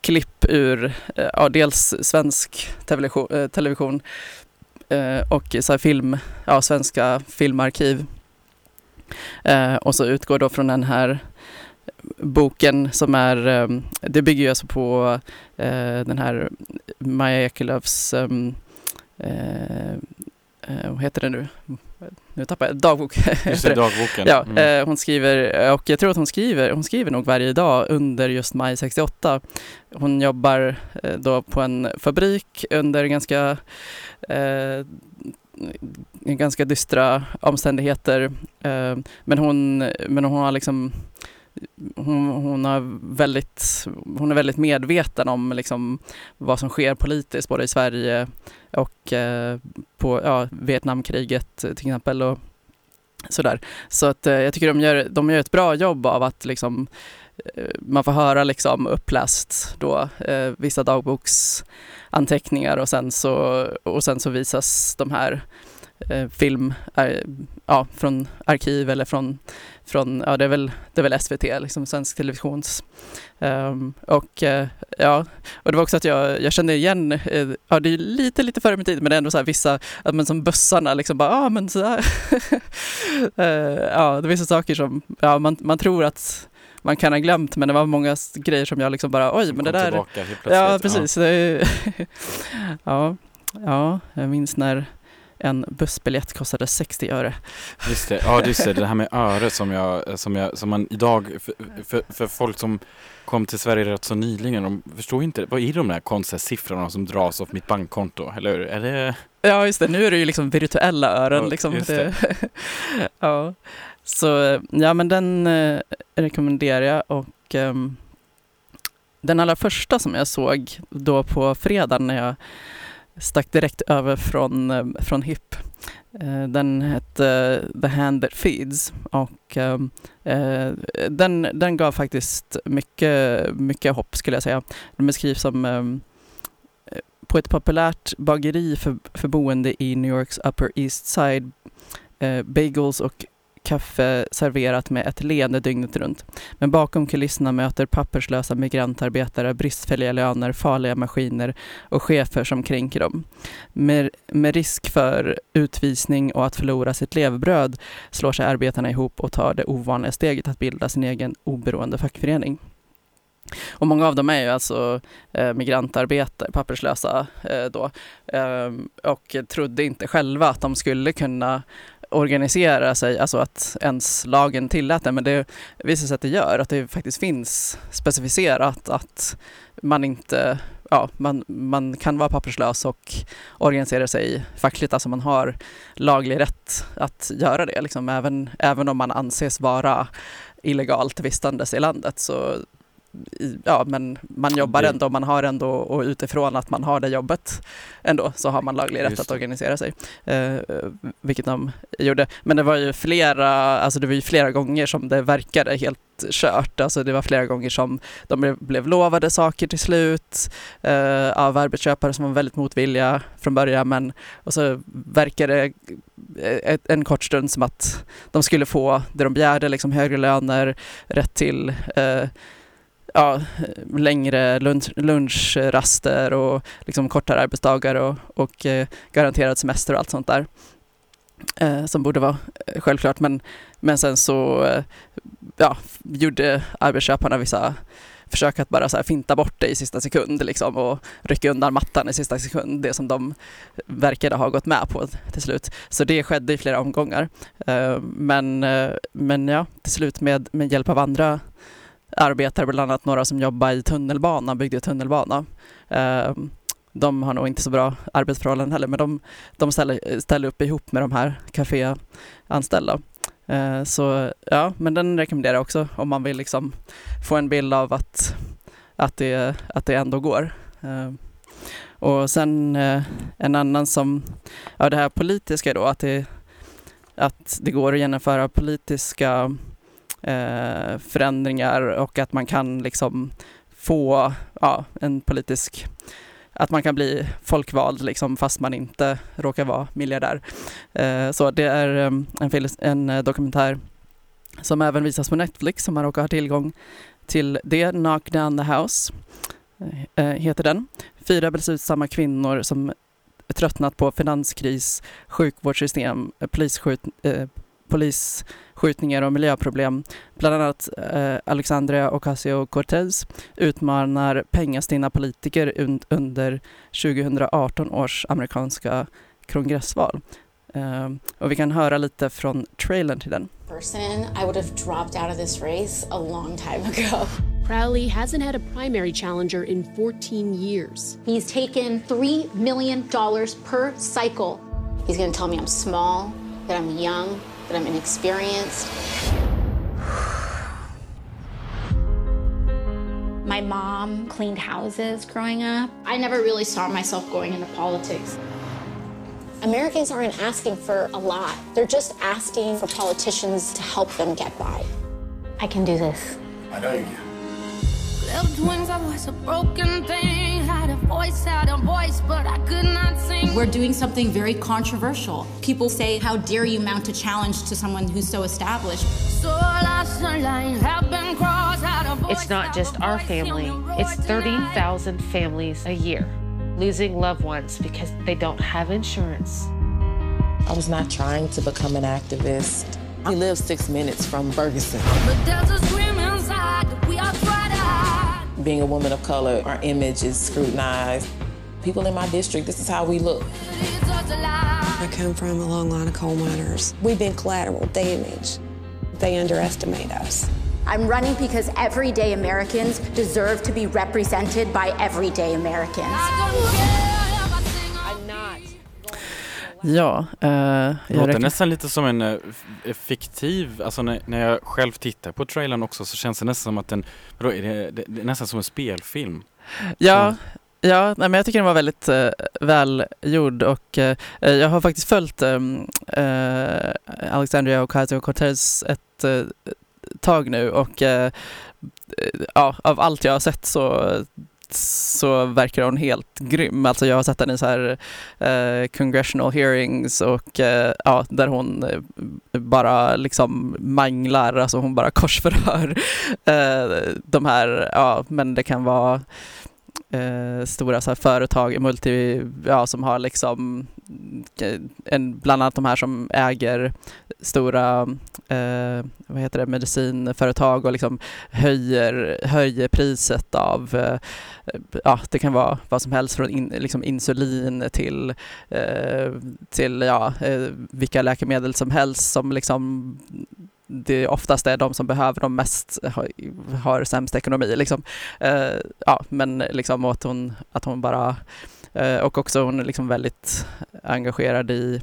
klipp ur, eh, ja, dels svensk television, eh, television eh, och så här film, ja, svenska filmarkiv. Och så utgår då från den här boken som är, ehm, det bygger ju alltså på den här Maja Ekelöfs, ehm, vad heter det nu? Nu tappar jag, dagbok. Just det, dagboken. Ja, Mm. eh, hon skriver, och jag tror att hon skriver, hon skriver nog varje dag under just maj 68. Hon jobbar eh, då på en fabrik under ganska, eh, ganska dystra omständigheter. Eh, men, hon, men hon har liksom hon, hon, har väldigt, hon är väldigt medveten om liksom vad som sker politiskt både i Sverige och eh, på ja, Vietnamkriget till exempel. Och, Sådär. Så att eh, jag tycker de gör, de gör ett bra jobb av att liksom, eh, man får höra liksom uppläst då, eh, vissa dagboksanteckningar och sen så, och sen så visas de här eh, film eh, ja, från arkiv eller från, från ja, det, är väl, det är väl SVT, liksom Svensk Televisions. Ehm, och eh, ja, och det var också att jag, jag kände igen, eh, ja det är lite, lite före min tid, men det är ändå så här vissa, ja, men som bussarna liksom bara, ja ah, men sådär. Eh, ja, det är vissa saker som, ja man, man tror att man kan ha glömt, men det var många grejer som jag liksom bara, oj Som men det där, tillbaka ja precis. Är, ja, ja, jag minns när en bussbiljett kostade 60 öre. Just det, ja just det, det här med öre som jag, som jag, som man idag, för, för, för folk som kom till Sverige rätt så nyligen, de förstår inte, vad är de där konstiga siffrorna som dras av mitt bankkonto? Eller hur? Är det, Ja, just det. Nu är det ju liksom virtuella öron. Ja, liksom. Det. ja. Så ja, men den eh, rekommenderar jag. Och ehm, den allra första som jag såg då på fredagen när jag stack direkt över från, eh, från HIP. Eh, den hette eh, The Hand That Feeds och den, den gav faktiskt mycket, mycket hopp skulle jag säga. Den beskrivs som på ett populärt bageri för, för boende i New Yorks Upper East Side. Bagels och kaffe serverat med ett leende dygnet runt. Men bakom kulisserna möter papperslösa migrantarbetare bristfälliga löner, farliga maskiner och chefer som kränker dem. Med, med risk för utvisning och att förlora sitt levebröd slår sig arbetarna ihop och tar det ovanliga steget att bilda sin egen oberoende fackförening. Och många av dem är ju alltså eh, migrantarbetare, papperslösa eh, då, eh, och trodde inte själva att de skulle kunna organisera sig, alltså att ens lagen tillät det, men det visar sig att det gör, att det faktiskt finns specificerat att man inte, ja, man, man kan vara papperslös och organisera sig fackligt, alltså man har laglig rätt att göra det, liksom, även, även om man anses vara illegalt vistandes i landet så ja, men man jobbar Det- ändå, man har ändå, och utifrån att man har det jobbet ändå, så har man laglig rätt att organisera sig. Eh, vilket de gjorde. Men det var ju flera, alltså det var ju flera gånger som det verkade helt kört. Alltså det var flera gånger som de blev, lovade saker till slut eh, av arbetsköpare som var väldigt motvilliga från början, men och så verkade det ett, en kort stund som att de skulle få det de begärde, liksom högre löner, rätt till eh, ja, längre lunch, lunchraster och liksom kortare arbetsdagar och, och eh, garanterad semester och allt sånt där. Eh, som borde vara eh, självklart. Men, men sen så eh, ja, gjorde arbetsköparna vissa försök att bara så här finta bort det i sista sekund liksom, och rycka undan mattan i sista sekund, det som de verkade ha gått med på till slut. Så det skedde i flera omgångar. Eh, men, men ja, till slut med, med hjälp av andra arbetare, bland annat några som jobbar i tunnelbana, byggde tunnelbana. Ehm, de har nog inte så bra arbetsförhållanden heller, men de, de ställer, ställer upp ihop med de här kaféanställda. Ehm, så ja, men den rekommenderar jag också om man vill liksom få en bild av att, att, det, att det ändå går. Ehm, och sen eh, en annan som, ja det här politiska då, att det, att det går att genomföra politiska eh, förändringar och att man kan liksom få ja, en politisk att man kan bli folkvald liksom, fast man inte råkar vara miljardär. Eh, så det är ehm, en, en eh, dokumentär som även visas på Netflix som man råkar ha tillgång till det. Knock down the house eh, eh, heter den. Fyra beslutsamma kvinnor som tröttnat på finanskris, sjukvårdssystem, eh, polisskjut, eh, polisskjutningar och miljöproblem. Bland annat eh, Alexandria Ocasio-Cortez utmanar pengastinna politiker un under 2018 års amerikanska kongressval. Eh, och vi kan höra lite från trailern till den. person, I would have dropped out of this race a long time ago. Crowley hasn't had a primary challenger in 14 years. He's taken $3 million per cycle. He's going to tell me I'm small, that I'm young, that I'm inexperienced. My mom cleaned houses growing up. I never really saw myself going into politics. Americans aren't asking for a lot. They're just asking for politicians to help them get by. I can do this. I know you can. Left wings, I was a broken thing. Had a voice, had a voice, but I could not sing. We're doing something very controversial. People say, How dare you mount a challenge to someone who's so established? So last sunlight have been crossed, had a voice, It's not just our family, on the road it's tonight. 30,000 families a year losing loved ones because they don't have insurance. I was not trying to become an activist. I live six minutes from Ferguson. Being a woman of color, our image is scrutinized. People in my district, this is how we look. It's such a lie. I come from a long line of coal miners. We've been collateral damage. They underestimate us. I'm running because everyday Americans deserve to be represented by everyday Americans. Ja, eh, Det låter nästan lite som en eh, f- fiktiv, alltså när, när jag själv tittar på trailern också så känns det nästan som att den, vadå, är det, det, det är nästan som en spelfilm. Ja, ja nej, men jag tycker den var väldigt eh, välgjord och eh, jag har faktiskt följt ehm, eh, Alexandria Ocasio-Cortez ett eh, tag nu och eh, ja, av allt jag har sett så så verkar hon helt grym. Alltså jag har sett henne i så här eh, congressional hearings och eh, ja, där hon eh, bara liksom manglar, alltså hon bara korsförhör eh, de här, ja men det kan vara eh, stora så här, företag, multi, ja, som har liksom eh, en, bland annat de här som äger stora eh, vad heter det, medicinföretag och liksom höjer, höjer priset av, eh, ja det kan vara vad som helst från in, liksom insulin till, eh, till ja, eh, vilka läkemedel som helst som liksom det oftast är de som behöver dem mest har, har sämst ekonomi. Liksom. Eh, ja, men liksom att hon, att hon bara eh, och också hon är liksom väldigt engagerad i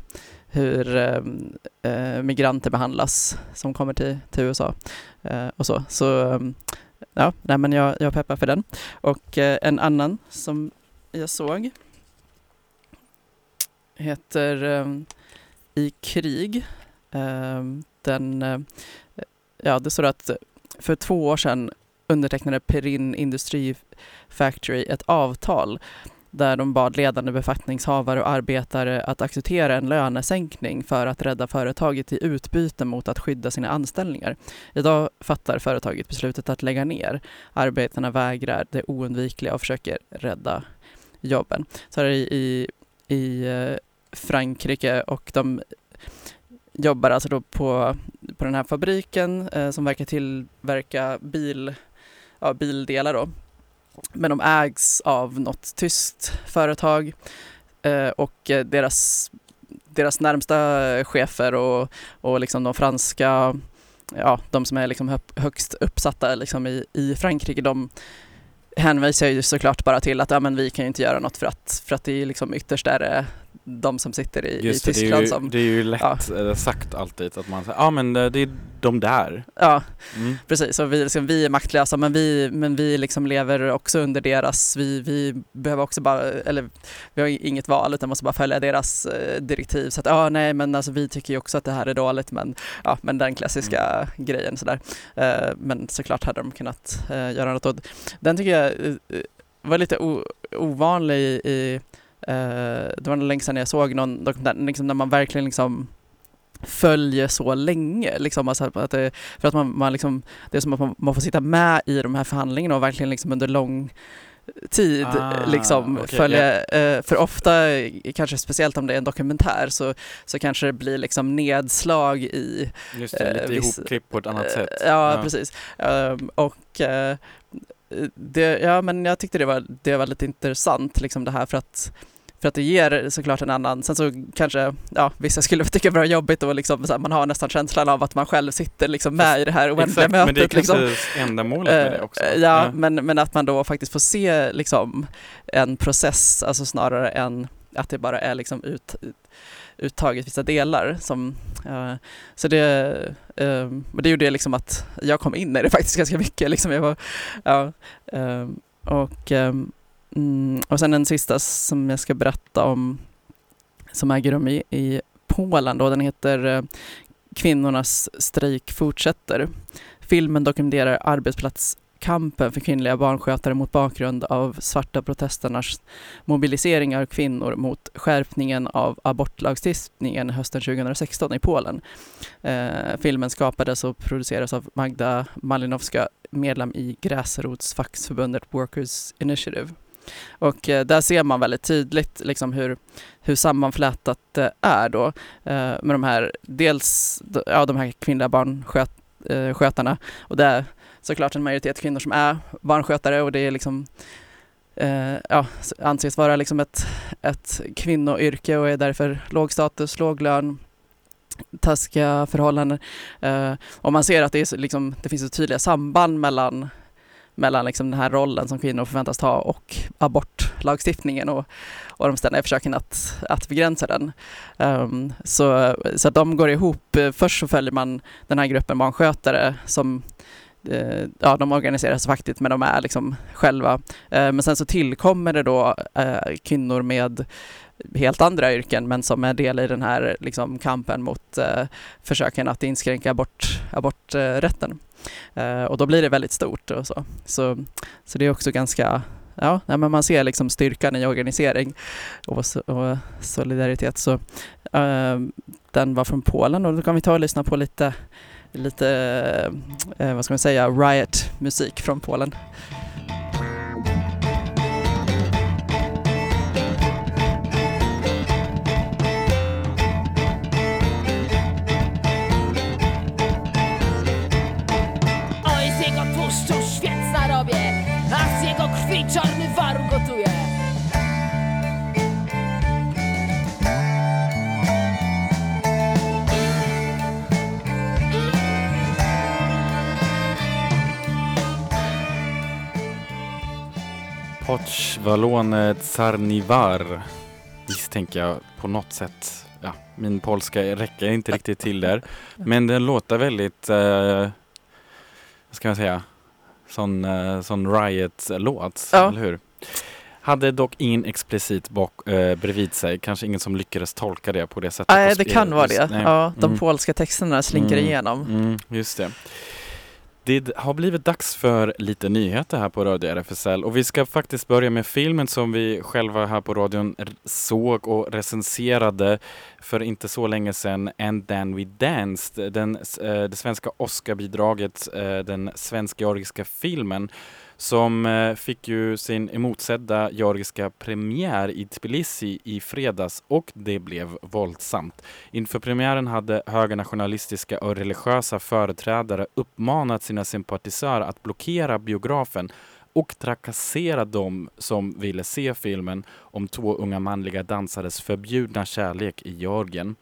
hur ehm, eh, migranter behandlas som kommer till, till USA eh, och så. Så ehm, ja, nej, men jag, jag peppar för den. Och eh, en annan som jag såg heter eh, I krig. Ehm, den, eh, ja, det står att för två år sedan undertecknade Perin Industry Factory ett avtal där de bad ledande befattningshavare och arbetare att acceptera en lönesänkning för att rädda företaget i utbyte mot att skydda sina anställningar. Idag fattar företaget beslutet att lägga ner. Arbetarna vägrar det oundvikliga och försöker rädda jobben. Så här i, i, i eh, Frankrike och de jobbar alltså då på, på den här fabriken eh, som verkar tillverka bil, ja, bildelar då. Men de ägs av något tyskt företag eh, och eh, deras, deras närmsta chefer och, och liksom de franska, ja, de som är liksom högst uppsatta liksom i, i Frankrike, de hänvisar ju såklart bara till att ja, men vi kan ju inte göra något för att, för att det är liksom ytterst är det de som sitter i, Just i det, det Tyskland är ju, som det är ju lätt eh, sagt alltid att man säger, ja men eh, det är de där. Ja, Mm. precis. Och vi, liksom, vi är maktlösa men vi, men vi liksom lever också under deras, vi, vi behöver också bara, eller vi har inget val utan måste bara följa deras eh, direktiv. Så att ja, nej men alltså vi tycker ju också att det här är dåligt men, ja, men den klassiska grejen sådär. Eh, men såklart hade de kunnat eh, göra något åt. Den tycker jag var lite ovanlig i, det var länge sedan jag såg någon dokumentär, liksom när man verkligen liksom följer så länge. Liksom, alltså att det, för att man, man liksom, det är som att man, man får sitta med i de här förhandlingarna och verkligen liksom under lång tid Ah, liksom okej, följa, eh, för ofta, eh, kanske speciellt om det är en dokumentär, så, så kanske det blir liksom nedslag i Just det, eh, lite viss- ihopklippt på ett annat eh, sätt. Ja, precis. Ehm, och eh, det, ja, men jag tyckte det var, det var lite intressant, liksom det här för att för att det ger såklart en annan, sen så kanske, ja vissa skulle tycka det var jobbigt och liksom, här, man har nästan känslan av att man själv sitter liksom med i det här oändliga Exakt, mötet. men det är liksom. kanske ändamålet med det också. Eh, Ja, Men, men att man då faktiskt får se liksom en process, alltså snarare än att det bara är liksom ut, uttaget vissa delar. Som, eh, så det, eh, och det gjorde liksom att jag kom in i det faktiskt ganska mycket. Liksom jag var, ja, eh, och, eh, mm, och sen den sista som jag ska berätta om som äger rum i, i Polen. Då, den heter eh, Kvinnornas strejk fortsätter. Filmen dokumenterar arbetsplatskampen för kvinnliga barnskötare mot bakgrund av svarta protesternas mobilisering av kvinnor mot skärpningen av abortlagstiftningen hösten 2016 i Polen. Eh, filmen skapades och produceras av Magda Malinowska, medlem i gräsrotsfacksförbundet Workers Initiative. Och eh, där ser man väldigt tydligt liksom hur, hur sammanflätat det är då eh, med de här, dels ja, de här kvinnliga barnskötarna eh, och det är såklart en majoritet kvinnor som är barnskötare och det är liksom ja, anses vara liksom ett, ett kvinnoyrke och är därför låg status, låg lön, taskiga förhållanden. Och man ser att det, är liksom, det finns tydliga samband mellan mellan liksom den här rollen som kvinnor förväntas ta och abortlagstiftningen och, och de ständiga försöken att, att begränsa den. Um, så, så att de går ihop. Först så följer man den här gruppen barnskötare som eh, ja, de organiserar sig fackligt men de är liksom själva. Ehm, men sen så tillkommer det då eh, kvinnor med helt andra yrken men som är del i den här liksom, kampen mot eh, försöken att inskränka abort, aborträtten. Eh, och då blir det väldigt stort och så. Så, så det är också ganska, ja, nej, men man ser liksom styrkan i organisering och, so- och solidaritet. Så uh, den var från Polen och då kan vi ta och lyssna på lite, lite uh, vad ska man säga, riot-musik från Polen. Poch Valone Tsarnivar misstänker jag på något sätt. Ja, min polska räcker inte riktigt till där. Men den låter väldigt, eh, vad ska man säga, sån, eh, sån Riot-låt, Ja. eller hur? Hade dock ingen explicit bak, eh, bredvid sig, kanske ingen som lyckades tolka det på det sättet. Nej, det kan vara just- det. nej. Ja, de Mm. polska texterna slinker Mm, igenom. Mm, just det. Det har blivit dags för lite nyheter här på Radio RFSL och vi ska faktiskt börja med filmen som vi själva här på radion såg och recenserade för inte så länge sedan, And then we danced, den, eh, det svenska Oscarbidraget, eh, den svensk-georgiska filmen som eh, fick ju sin emotsedda georgiska premiär i Tbilisi i fredags och det blev våldsamt. Inför premiären hade högernationalistiska och religiösa företrädare uppmanat sina sympatisörer att blockera biografen och trakassera dem som ville se filmen om två unga manliga dansares förbjudna kärlek i Georgien.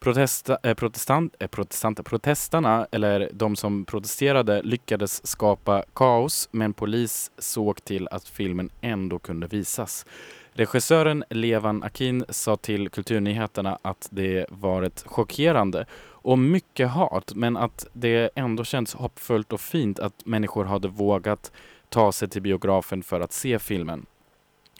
Protesta, eh, protestant, eh, protestanter, protestarna, eller de som protesterade, lyckades skapa kaos men polis såg till att filmen ändå kunde visas. Regissören Levan Akin sa till Kulturnyheterna att det varit chockerande och mycket hat men att det ändå känns hoppfullt och fint att människor hade vågat ta sig till biografen för att se filmen.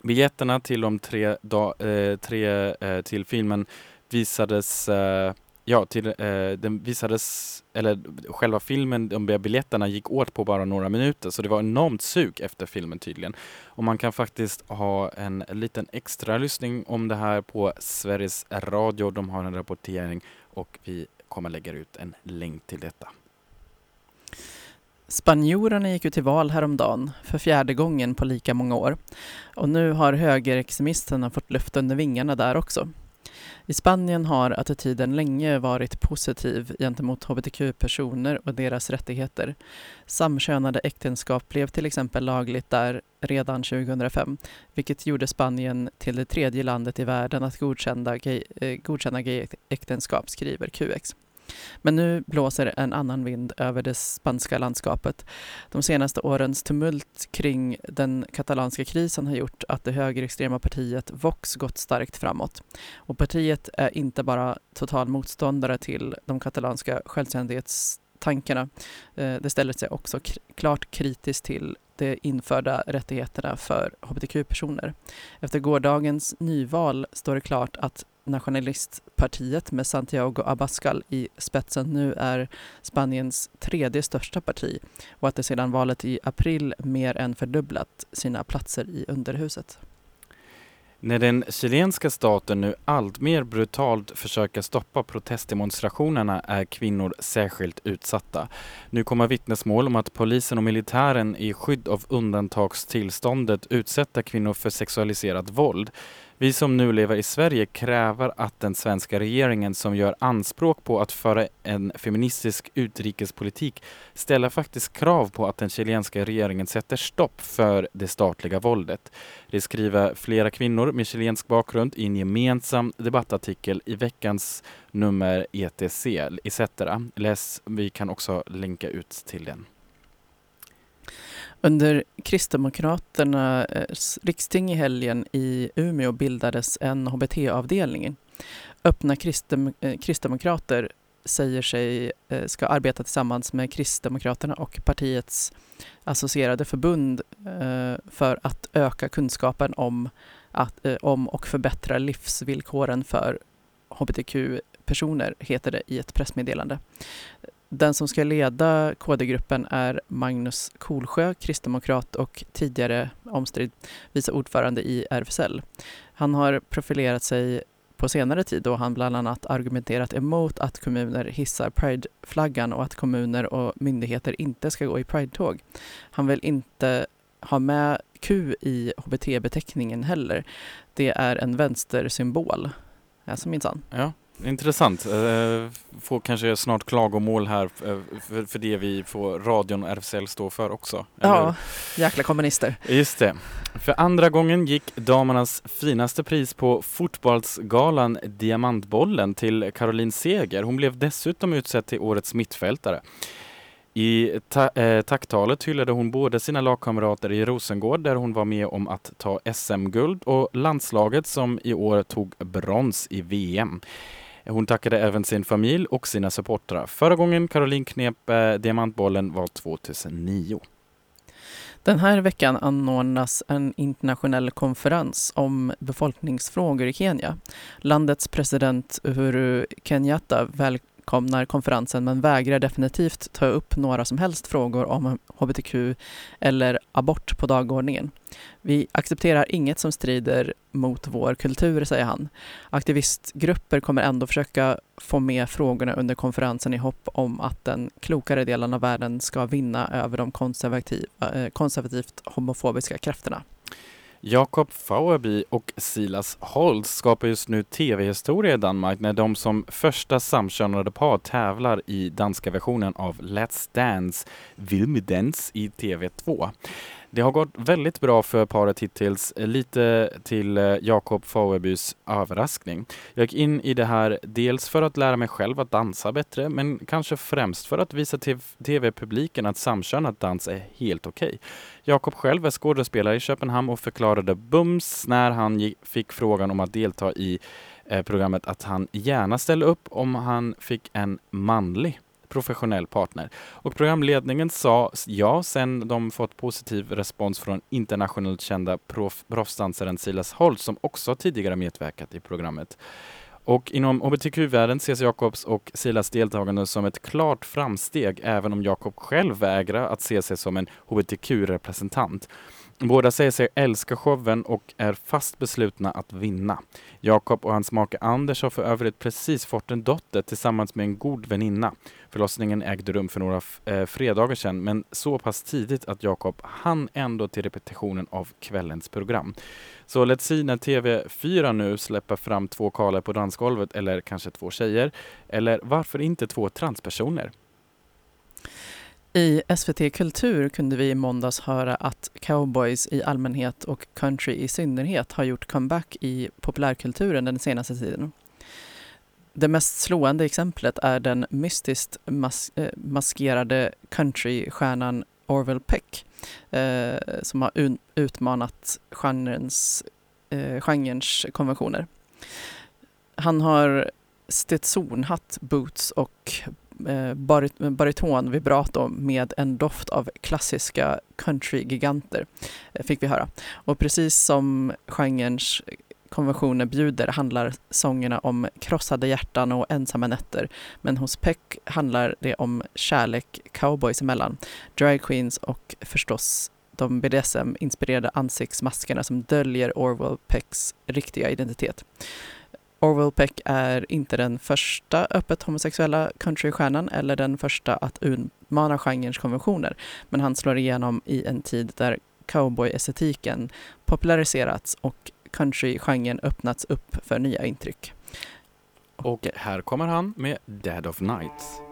Biljetterna till de tre, da, eh, tre eh, till filmen visades eh, Ja, till, eh, den visades, eller själva filmen, de biljetterna gick åt på bara några minuter så det var enormt sug efter filmen tydligen. Och man kan faktiskt ha en liten extra lyssning om det här på Sveriges Radio. De har en rapportering och vi kommer lägga ut en länk till detta. Spanjorerna gick ju till val häromdagen för fjärde gången på lika många år. Och nu har högerextremisterna fått luft under vingarna där också. I Spanien har attityden länge varit positiv gentemot hbtq-personer och deras rättigheter. Samkönade äktenskap blev till exempel lagligt där redan 2005, vilket gjorde Spanien till det tredje landet i världen att godkänna, gay, eh, godkänna gayäktenskap, skriver QX. Men nu blåser en annan vind över det spanska landskapet. De senaste årens tumult kring den katalanska krisen har gjort att det högerextrema partiet Vox gått starkt framåt. Och partiet är inte bara total motståndare till de katalanska självständighetstankarna. Eh, det ställer sig också klart kritiskt till de införda rättigheterna för hbtq-personer. Efter gårdagens nyval står det klart att nationalistpartiet med Santiago Abascal i spetsen nu är Spaniens tredje största parti och att det sedan valet i april mer än fördubblat sina platser i underhuset. När den chilenska staten nu alltmer brutalt försöker stoppa protestdemonstrationerna är kvinnor särskilt utsatta. Nu kommer vittnesmål om att polisen och militären i skydd av undantagstillståndet utsätter kvinnor för sexualiserat våld. Vi som nu lever i Sverige kräver att den svenska regeringen som gör anspråk på att föra en feministisk utrikespolitik ställer faktiskt krav på att den chilenska regeringen sätter stopp för det statliga våldet. Det skriver flera kvinnor med chilensk bakgrund i en gemensam debattartikel i veckans nummer ETC, ETC. Läs, vi kan också länka ut till den. Under Kristdemokraternas eh, riksting i helgen i Umeå bildades en HBT-avdelning. Öppna Kristdem eh, Kristdemokrater säger sig eh, ska arbeta tillsammans med Kristdemokraterna och partiets associerade förbund för att öka kunskapen om, att, om och förbättra livsvillkoren för hbtq-personer, heter det i ett pressmeddelande. Den som ska leda KD-gruppen är Magnus Kolsjö, kristdemokrat och tidigare omstridd vice ordförande i RFSL. Han har profilerat sig på senare tid då han bland annat argumenterat emot att kommuner hissar prideflaggan och att kommuner och myndigheter inte ska gå i pridetåg. Han vill inte ha med Q i hbt-beteckningen heller. Det är en vänstersymbol. Alltså minsann. Ja, Intressant. Uh, får kanske snart klagomål här uh, för, det vi får radion och RFSL stå för också. Ja, jäkla kommunister. Just det. För andra gången gick damernas finaste pris på Fotbollsgalan Diamantbollen till Caroline Seger. Hon blev dessutom utsedd till Årets mittfältare. I ta eh, tacktalet hyllade hon både sina lagkamrater i Rosengård där hon var med om att ta SM-guld och landslaget som i år tog brons i VM. Hon tackade även sin familj och sina supportrar. Förra gången Caroline knep eh, diamantbollen var 2009. Den här veckan anordnas en internationell konferens om befolkningsfrågor i Kenya. Landets president Uhuru Kenyatta väl välkomnar konferensen men vägrar definitivt ta upp några som helst frågor om hbtq eller abort på dagordningen. Vi accepterar inget som strider mot vår kultur, säger han. Aktivistgrupper kommer ändå försöka få med frågorna under konferensen i hopp om att den klokare delen av världen ska vinna över de eh, konservativt homofobiska krafterna. Jakob Fauerby och Silas Holst skapar just nu tv-historia i Danmark när de som första samkönade par tävlar i danska versionen av Let's Dance, Vill Dance i TV2. Det har gått väldigt bra för paret hittills, lite till eh, Jakob Fauerbys överraskning. Jag gick in i det här dels för att lära mig själv att dansa bättre, men kanske främst för att visa tv-publiken att samkönad dans är helt okej. Okay. Jakob själv är skådespelare i Köpenhamn och förklarade bums när han fick frågan om att delta i eh, programmet att han gärna ställer upp om han fick en manlig professionell partner. Och programledningen sa ja sen de fått positiv respons från internationellt kända proffsdansaren Silas Holt som också tidigare medverkat i programmet. Och inom hbtq-världen ses Jakobs och Silas deltagande som ett klart framsteg även om Jakob själv vägrar att se sig som en hbtq-representant. Båda säger sig älska showen och är fast beslutna att vinna. Jakob och hans make Anders har för övrigt precis fått en dotter tillsammans med en god väninna. Förlossningen ägde rum för några eh, fredagar sedan men så pass tidigt att Jakob hann ändå till repetitionen av kvällens program. Så let's see när TV4 nu släpper fram två karlar på dansgolvet eller kanske två tjejer. Eller varför inte två transpersoner? I SVT Kultur kunde vi i måndags höra att cowboys i allmänhet och country i synnerhet har gjort comeback i populärkulturen den senaste tiden. Det mest slående exemplet är den mystiskt mas eh, maskerade countrystjärnan Orville Peck eh, som har utmanat genrens, eh, genrens konventioner. Han har Stetsonhatt, boots och Eh, barit bariton vibrato med en doft av klassiska countrygiganter, eh, fick vi höra. Och precis som genrens konventioner bjuder handlar sångerna om krossade hjärtan och ensamma nätter. Men hos Peck handlar det om kärlek cowboys emellan, drag queens och förstås de BDSM-inspirerade ansiktsmaskerna som döljer Orwell Pecks riktiga identitet. Orwell Peck är inte den första öppet homosexuella countrystjärnan eller den första att utmana genrens konventioner, men han slår igenom i en tid där cowboy-estetiken populariserats och countrygenren öppnats upp för nya intryck. Och här kommer han med Dead of Night.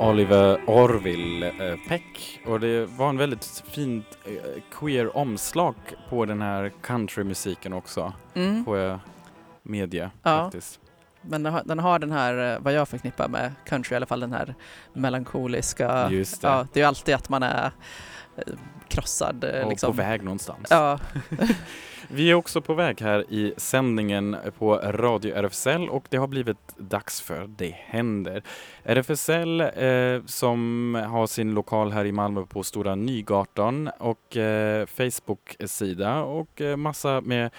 Oliver Orville eh, Peck och det var en väldigt fint eh, queer omslag på den här countrymusiken också. Mm. Jag medge ja. faktiskt. Men den har, den har, den här, eh, vad jag förknippar med country i alla fall, den här melankoliska, Just det. Ja, det är ju alltid att man är krossad. Och liksom. på väg någonstans. Ja. Vi är också på väg här i sändningen på Radio RFSL och det har blivit dags för Det händer. RFSL eh, som har sin lokal här i Malmö på Stora Nygatan och eh, Facebook-sida och eh, massa med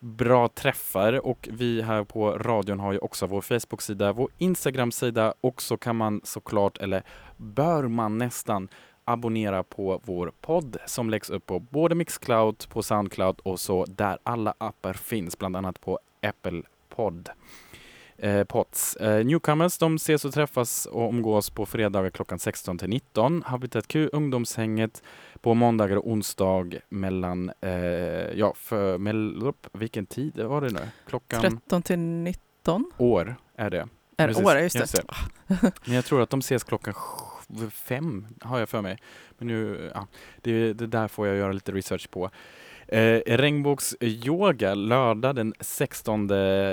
bra träffar och vi här på radion har ju också vår Facebook-sida, vår Instagram-sida och så kan man såklart, eller bör man nästan abonnera på vår podd som läggs upp på både Mixcloud, på Soundcloud och så där alla appar finns, bland annat på Apple Podd. Eh, Pots. Eh, newcomers de ses och träffas och omgås på fredagar klockan 16 till 19. Habitat Q ungdomshänget på måndagar och onsdag mellan, eh, ja, för, mell, vilken tid var det nu? Klockan? 13 till 19. År är det. Är det år, just. Just det. Men jag tror att de ses klockan fem har jag för mig. Men nu, ja, det, det där får jag göra lite research på. Eh, regnbågsyoga lördag den 16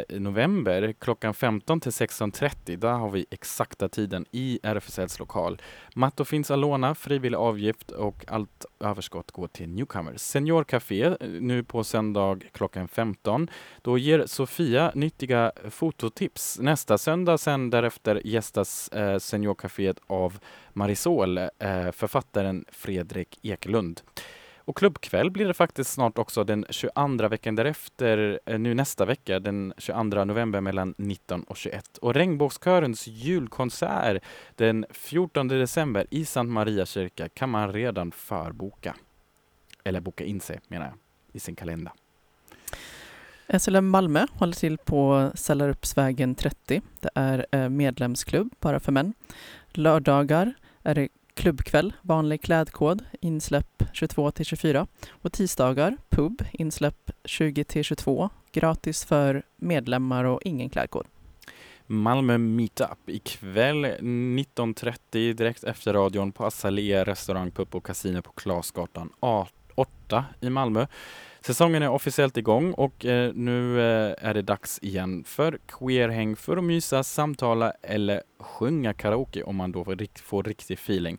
november klockan 15 till 16.30. Där har vi exakta tiden i RFSLs lokal. Matto finns att låna, frivillig avgift och allt överskott går till Newcomers. Seniorcafé eh, nu på söndag klockan 15. Då ger Sofia nyttiga fototips. Nästa söndag sen därefter gästas eh, Seniorcaféet av Marisol, eh, författaren Fredrik Ekelund. Och klubbkväll blir det faktiskt snart också den 22 veckan därefter, eh, nu nästa vecka, den 22 november mellan 19 och 21. Och Regnbågskörens julkonsert den 14 december i Sankt Maria kyrka kan man redan förboka. Eller boka in sig menar jag, i sin kalender. SLM Malmö håller till på Sällarupsvägen 30. Det är eh, medlemsklubb bara för män. Lördagar är det klubbkväll, vanlig klädkod, insläpp 22 till 24 och tisdagar pub, insläpp 20 till 22, gratis för medlemmar och ingen klädkod. Malmö Meetup ikväll 19.30 direkt efter radion på Azalea restaurang, pub och kasino på Klasgatan 8 i Malmö. Säsongen är officiellt igång och eh, nu eh, är det dags igen för queerhäng för att mysa, samtala eller sjunga karaoke om man då får, rikt får riktig feeling.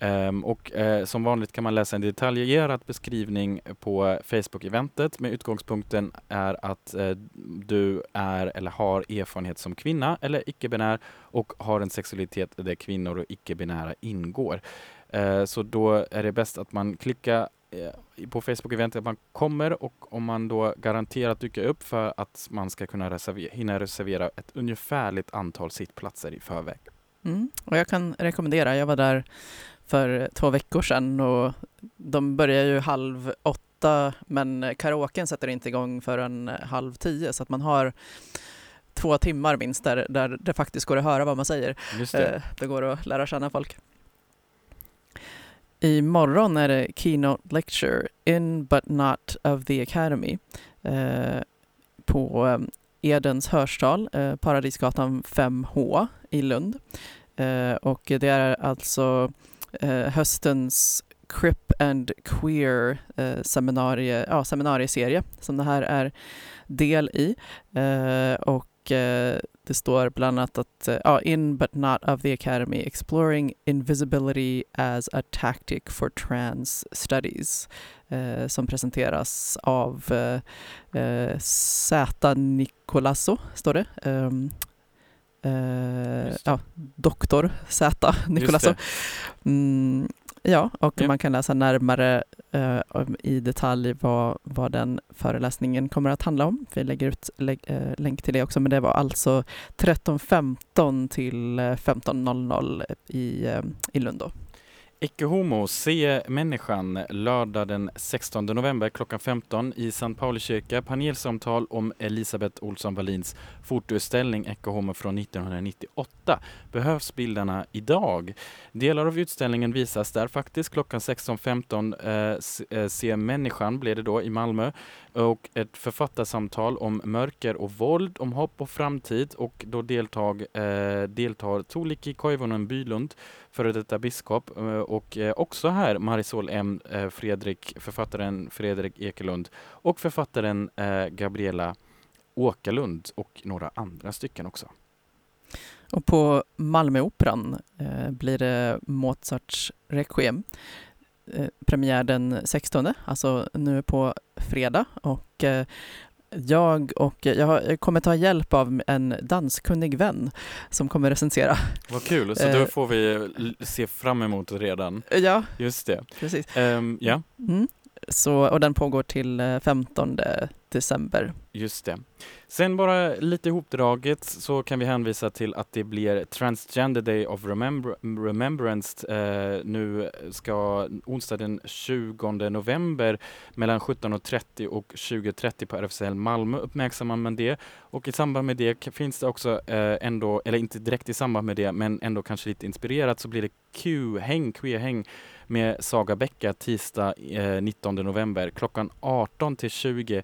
Um, och uh, som vanligt kan man läsa en detaljerad beskrivning på Facebook-eventet med utgångspunkten är att uh, du är eller har erfarenhet som kvinna eller icke-binär och har en sexualitet där kvinnor och icke-binära ingår. Uh, så då är det bäst att man klickar på Facebook-eventet att man kommer och om man då garanterat dyker upp för att man ska kunna reservera, hinna reservera ett ungefärligt antal sittplatser i förväg. Mm. Och jag kan rekommendera, jag var där för två veckor sedan och de börjar ju halv åtta men karaoken sätter inte igång förrän halv tio så att man har två timmar minst där, där det faktiskt går att höra vad man säger. Just det. Eh, det går att lära känna folk. Imorgon är det Keynote Lecture In But Not of the Academy eh, på eh, Edens hörstal, eh, Paradisgatan 5H i Lund. Eh, och det är alltså eh, höstens Crip and Queer eh, seminarie, ja, seminarieserie som det här är del i. Eh, och eh, det står bland annat att ja, In but not of the Academy Exploring Invisibility as a Tactic for Trans Studies eh, som presenteras av eh, eh, Zäta Nicolasso, står det. Um, eh, ja, doktor Z Nicolasso. Mm, ja, och Ja. man kan läsa närmare eh, i detalj vad, vad den föreläsningen kommer att handla om. Vi lägger ut lä- eh, länk till det också, men det var alltså 13.15 till eh, 15.00 i, eh, i Lund. Då. Ecce Homo, se människan, lördag den 16 november klockan 15 i Sankt Pauli kyrka. Panelsamtal om Elisabeth Olsson Wallins fotoutställning Ecce Homo från 1998. Behövs bilderna idag? Delar av utställningen visas där faktiskt klockan 16.15. Eh, eh, se människan blir det då i Malmö och ett författarsamtal om mörker och våld, om hopp och framtid och då deltag, eh, deltar Tuulikki Koivunen Bylund, före detta biskop eh, och eh, också här Marisol M. eh, Fredrik, författaren Fredrik Ekelund och författaren eh, Gabriella Åkerlund och några andra stycken också. Och på Malmöoperan eh, blir det Mozarts Requiem. Eh, premiär den 16, alltså nu på fredag. Och eh, jag och jag, har- jag kommer ta hjälp av en danskunnig vän som kommer recensera. Vad kul, så då Eh. får vi se fram emot redan. Ja, Just det. precis. Ehm, ja, Mm. Så, och den pågår till eh, 15 december. just det. Sen bara lite ihopdraget så kan vi hänvisa till att det blir Transgender Day of Remembr- Remembrance eh, nu ska onsdag den 20 november mellan 17.30 och 20.30 på RFSL Malmö uppmärksammar man det. Och i samband med det finns det också eh, ändå, eller inte direkt i samband med det, men ändå kanske lite inspirerat så blir det Q-häng, queer-häng med Saga Bäcka tisdag eh, 19 november klockan 18 till 20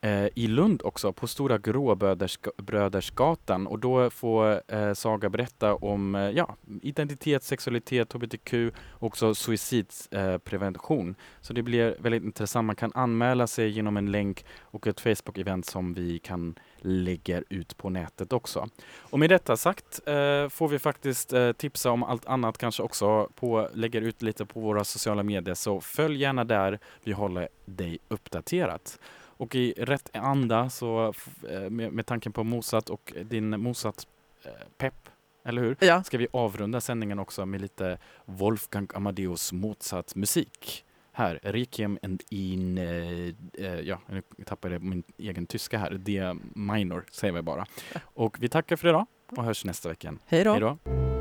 eh, i Lund också på Stora Gråbrödersgatan och då får eh, Saga berätta om eh, ja, identitet, sexualitet, hbtq och också suicidprevention. Så det blir väldigt intressant. Man kan anmäla sig genom en länk och ett Facebook-event som vi kan lägga ut på nätet också. Och med detta sagt eh, får vi faktiskt eh, tipsa om allt annat kanske också på, lägger ut lite på våra sociala medier så följ gärna där. Vi håller dig uppdaterat. Och i rätt anda så eh, med, med tanken på Mozart och din Mozart eh, pepp, eller hur? Ja. Ska vi avrunda sändningen också med lite Wolfgang Amadeus Mozart musik. Här, Requiem and in, eh, eh, ja, nu tappade jag min egen tyska här, D minor säger vi bara. Och vi tackar för idag och hörs nästa vecka. Hej då. Hej då.